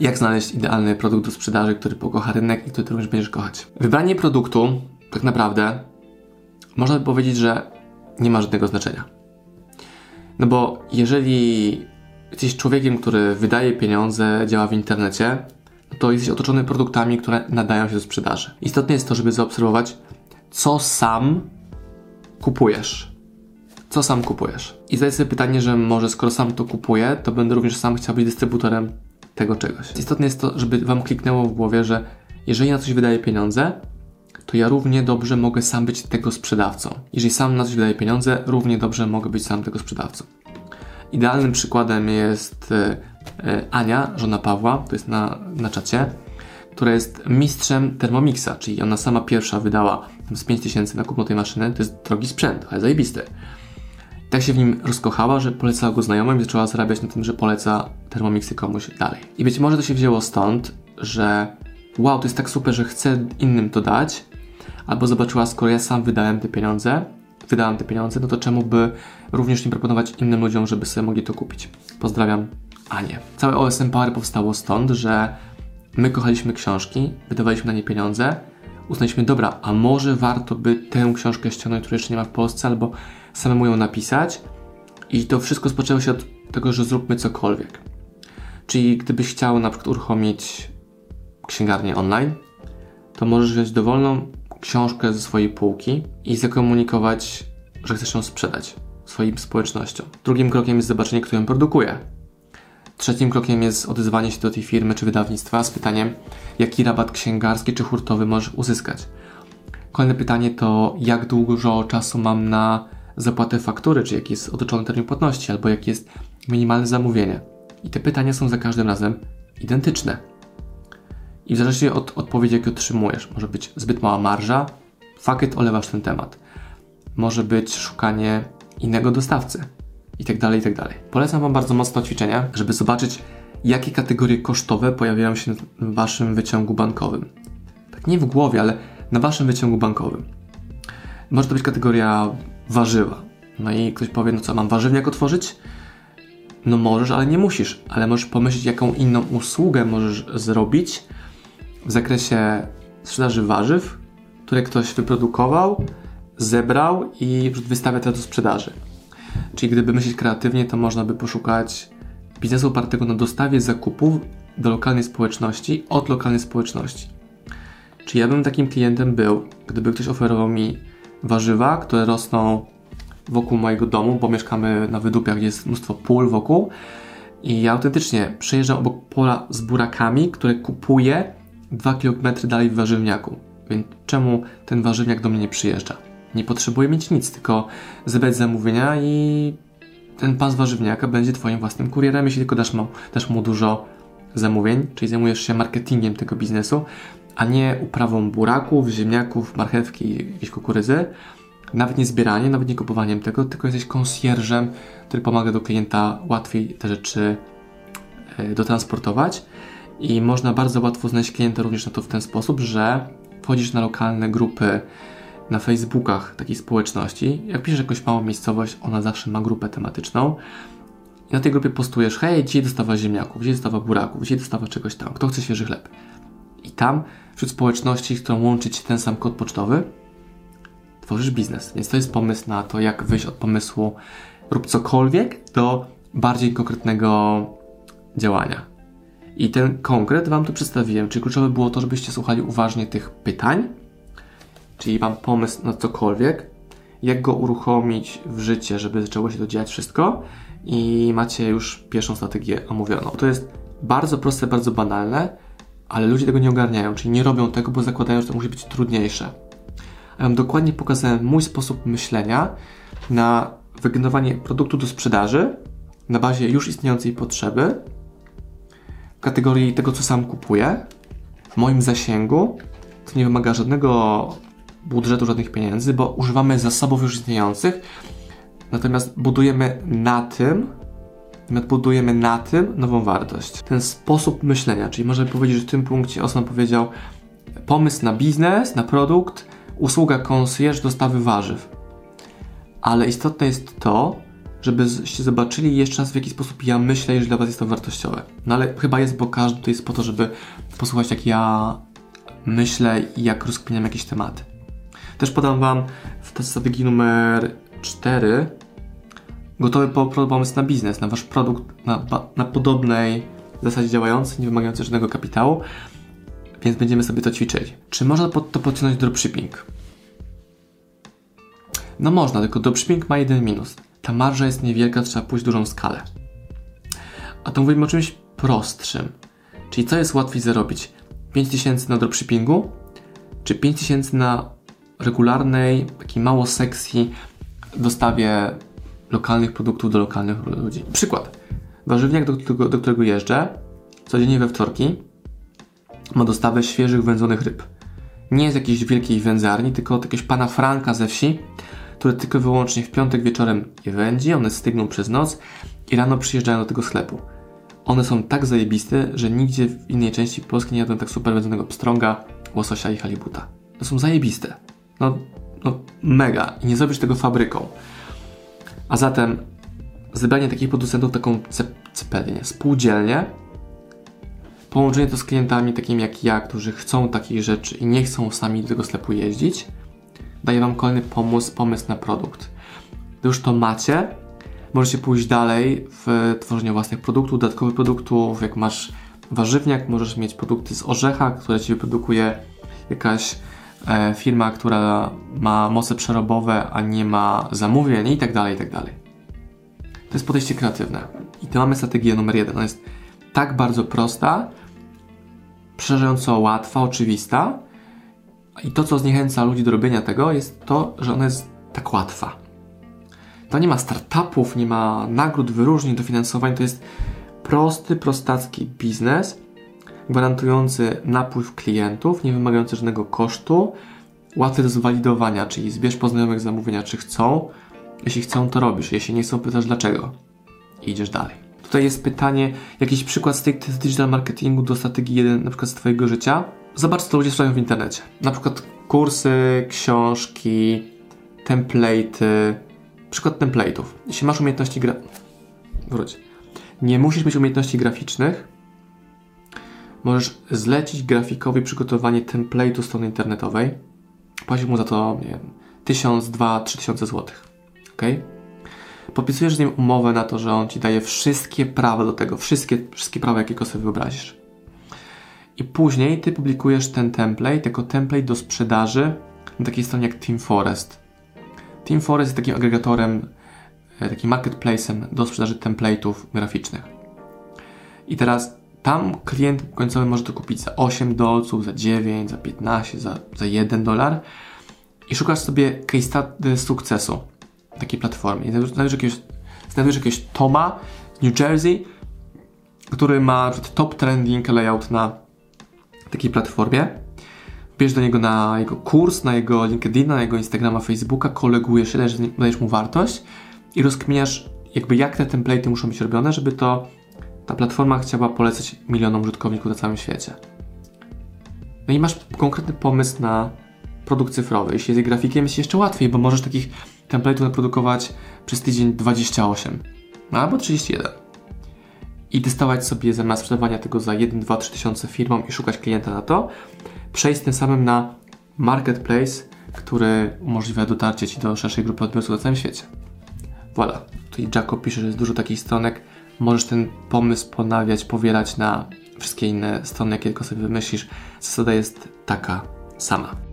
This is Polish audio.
Jak znaleźć idealny produkt do sprzedaży, który pokocha rynek i który również będziesz kochać? Wybranie produktu, tak naprawdę, można by powiedzieć, że nie ma żadnego znaczenia. No bo jeżeli jesteś człowiekiem, który wydaje pieniądze, działa w internecie, no to jesteś otoczony produktami, które nadają się do sprzedaży. Istotne jest to, żeby zaobserwować, co sam kupujesz. Co sam kupujesz. I zadać sobie pytanie, że może skoro sam to kupuję, to będę również sam chciał być dystrybutorem tego czegoś. Istotne jest to, żeby Wam kliknęło w głowie, że jeżeli na coś wydaję pieniądze, to ja równie dobrze mogę sam być tego sprzedawcą. Jeżeli sam na coś wydaję pieniądze, równie dobrze mogę być sam tego sprzedawcą. Idealnym przykładem jest e, e, Ania, żona Pawła, to jest na, na czacie, która jest mistrzem Thermomixa, czyli ona sama pierwsza wydała z 5000 na kupno tej maszyny, to jest drogi sprzęt, ale zajebisty. Tak się w nim rozkochała, że polecała go znajomym i zaczęła zarabiać na tym, że poleca Thermomixy komuś dalej. I być może to się wzięło stąd, że wow, to jest tak super, że chcę innym to dać, albo zobaczyła, skoro ja sam wydałem te pieniądze, wydałem te pieniądze, no to czemu by również nie proponować innym ludziom, żeby sobie mogli to kupić. Pozdrawiam Anię. Całe OSM Power powstało stąd, że my kochaliśmy książki, wydawaliśmy na nie pieniądze, uznaliśmy, dobra, a może warto by tę książkę ściągnąć, której jeszcze nie ma w Polsce, albo samemu ją napisać. I to wszystko spoczęło się od tego, że zróbmy cokolwiek. Czyli gdybyś chciał na przykład uruchomić księgarnię online, to możesz wziąć dowolną książkę ze swojej półki i zakomunikować, że chcesz ją sprzedać swoim społecznościom. Drugim krokiem jest zobaczenie, kto ją produkuje. Trzecim krokiem jest odezwanie się do tej firmy czy wydawnictwa z pytaniem, jaki rabat księgarski czy hurtowy możesz uzyskać. Kolejne pytanie to, jak dużo czasu mam na zapłatę faktury, czy jaki jest otoczony termin płatności, albo jakie jest minimalne zamówienie. I te pytania są za każdym razem identyczne. I w zależności od odpowiedzi, jakie otrzymujesz, może być zbyt mała marża, fakiet olewasz ten temat. Może być szukanie innego dostawcy i tak dalej, i tak dalej. Polecam Wam bardzo mocno ćwiczenia, żeby zobaczyć, jakie kategorie kosztowe pojawiają się w Waszym wyciągu bankowym. Tak nie w głowie, ale na Waszym wyciągu bankowym. Może to być kategoria warzywa. No i ktoś powie, no co, mam warzywniak otworzyć? No możesz, ale nie musisz. Ale możesz pomyśleć, jaką inną usługę możesz zrobić w zakresie sprzedaży warzyw, które ktoś wyprodukował, zebrał i wystawia teraz do sprzedaży. Czyli gdyby myśleć kreatywnie, to można by poszukać biznesu opartego na dostawie zakupów do lokalnej społeczności od lokalnej społeczności. Czy ja bym takim klientem był, gdyby ktoś oferował mi warzywa, które rosną wokół mojego domu, bo mieszkamy na wydupiach, gdzie jest mnóstwo pól wokół. I ja autentycznie przejeżdżam obok pola z burakami, które kupuję 2 km dalej w warzywniaku. Więc czemu ten warzywniak do mnie nie przyjeżdża? Nie potrzebuję mieć nic, tylko zebrać zamówienia i ten pan z warzywniaka będzie Twoim własnym kurierem, jeśli tylko dasz mu, dasz mu dużo zamówień, czyli zajmujesz się marketingiem tego biznesu, a nie uprawą buraków, ziemniaków, marchewki jakiejś kukurydzy. Nawet nie zbieraniem, nawet nie kupowaniem tego, tylko jesteś konsjerżem, który pomaga do klienta łatwiej te rzeczy e, dotransportować. I można bardzo łatwo znaleźć klienta również na to w ten sposób, że wchodzisz na lokalne grupy na Facebookach takiej społeczności. Jak piszesz jakąś małą miejscowość, ona zawsze ma grupę tematyczną. I na tej grupie postujesz, hej, dzisiaj dostawa ziemniaków, dzisiaj dostawa buraków, dzisiaj dostawa czegoś tam, kto chce świeży chleb. Tam, wśród społeczności, z którą łączy ten sam kod pocztowy, tworzysz biznes. Więc to jest pomysł na to, jak wyjść od pomysłu rób cokolwiek do bardziej konkretnego działania. I ten konkret Wam tu przedstawiłem, czyli kluczowe było to, żebyście słuchali uważnie tych pytań, czyli Wam pomysł na cokolwiek, jak go uruchomić w życie, żeby zaczęło się to dziać wszystko i macie już pierwszą strategię omówioną. To jest bardzo proste, bardzo banalne, ale ludzie tego nie ogarniają, czyli nie robią tego, bo zakładają, że to musi być trudniejsze. A ja Wam dokładnie pokazałem mój sposób myślenia na wygenerowanie produktu do sprzedaży na bazie już istniejącej potrzeby, w kategorii tego, co sam kupuję, w moim zasięgu, co nie wymaga żadnego budżetu, żadnych pieniędzy, bo używamy zasobów już istniejących, natomiast budujemy na tym, nadbudujemy na tym nową wartość. Ten sposób myślenia, czyli można powiedzieć, że w tym punkcie Osman powiedział pomysł na biznes, na produkt, usługa concierge dostawy warzyw. Ale istotne jest to, żebyście zobaczyli jeszcze raz w jaki sposób ja myślę, jeżeli dla Was jest to wartościowe. No ale chyba jest, bo każdy to jest po to, żeby posłuchać jak ja myślę i jak rozkminiam jakieś tematy. Też podam Wam w strategii numer 4 gotowy pomysł na biznes, na Wasz produkt, na, na podobnej zasadzie działający, nie wymagający żadnego kapitału, więc będziemy sobie to ćwiczyli. Czy można pod to podciągnąć dropshipping? No można, tylko dropshipping ma jeden minus. Ta marża jest niewielka, trzeba pójść dużą skalę. A to mówimy o czymś prostszym. Czyli co jest łatwiej zarobić? 5000 na dropshippingu, czy 5000 na regularnej, takiej mało sexy dostawie lokalnych produktów do lokalnych ludzi. Przykład. Warzywniak, do, do, do którego jeżdżę, codziennie we wtorki, ma dostawę świeżych wędzonych ryb. Nie jest jakiejś wielkiej wędzarni, tylko od jakiegoś pana Franka ze wsi, który tylko wyłącznie w piątek wieczorem je wędzi, one stygną przez noc i rano przyjeżdżają do tego sklepu. One są tak zajebiste, że nigdzie w innej części Polski nie jadłem tak super wędzonego pstrąga, łososia i halibuta. Są zajebiste. No, no mega. I nie zrobisz tego fabryką. A zatem zebranie takich producentów, taką cepelię, spółdzielnie, połączenie to z klientami takimi jak ja, którzy chcą takich rzeczy i nie chcą sami do tego sklepu jeździć, daje Wam kolejny pomysł, pomysł na produkt. Gdy już to macie, możecie pójść dalej w tworzeniu własnych produktów, dodatkowych produktów. Jak masz warzywniak, możesz mieć produkty z orzecha, które Ci wyprodukuje jakaś firma, która ma moce przerobowe, a nie ma zamówień i tak dalej, i tak dalej. To jest podejście kreatywne. I tu mamy strategię numer jeden. Ona jest tak bardzo prosta, przerażająco łatwa, oczywista. I to, co zniechęca ludzi do robienia tego, jest to, że ona jest tak łatwa. To nie ma startupów, nie ma nagród, wyróżnień, dofinansowań. To jest prosty, prostacki biznes, gwarantujący napływ klientów, nie wymagający żadnego kosztu, łatwy do zwalidowania, czyli zbierz poznajomych zamówienia, czy chcą. Jeśli chcą, to robisz. Jeśli nie chcą, pytasz dlaczego. I idziesz dalej. Tutaj jest pytanie, jakiś przykład z digital marketingu do strategii 1, na przykład z Twojego życia. Zobacz, co ludzie sprzedają w internecie. Na przykład kursy, książki, template'y. Przykład template'ów. Jeśli masz umiejętności gra... Wróć. Nie musisz mieć umiejętności graficznych. Możesz zlecić grafikowi przygotowanie template'u strony internetowej. Płacisz mu za to, nie wiem, 1000, 2, 3000 zł. Ok? Podpisujesz z nim umowę na to, że on ci daje wszystkie prawa do tego, wszystkie, wszystkie prawa, jakiego sobie wyobrazisz. I później ty publikujesz ten template jako template do sprzedaży na takiej stronie jak Team Forest. Team Forest jest takim agregatorem, e, takim marketplacem do sprzedaży template'ów graficznych. I teraz tam klient końcowy może to kupić za 8 dolców, za 9, za 15, za, za 1 dolar i szukasz sobie case study sukcesu takiej platformie. Znajdujesz jakiegoś, znajdujesz jakiegoś Toma New Jersey, który ma top trending layout na takiej platformie. Bierz do niego na jego kurs, na jego LinkedIna, na jego Instagrama, Facebooka, kolegujesz się, dajesz, mu wartość i rozkminiasz jakby jak te template'y muszą być robione, żeby to ta platforma chciała polecać milionom użytkowników na całym świecie. No i masz konkretny pomysł na produkt cyfrowy. Jeśli jesteś grafikiem, jest jeszcze łatwiej, bo możesz takich template'ów naprodukować przez tydzień 28 no albo 31 i testować sobie zamiast sprzedawania tego za 1, 2, 3 tysiące firmom i szukać klienta na to, przejść tym samym na marketplace, który umożliwia dotarcie Ci do szerszej grupy odbiorców na całym świecie. Voilà. Tutaj Jacob pisze, że jest dużo takich stronek. Możesz ten pomysł ponawiać, powielać na wszystkie inne strony, jakie tylko sobie wymyślisz. Zasada jest taka sama.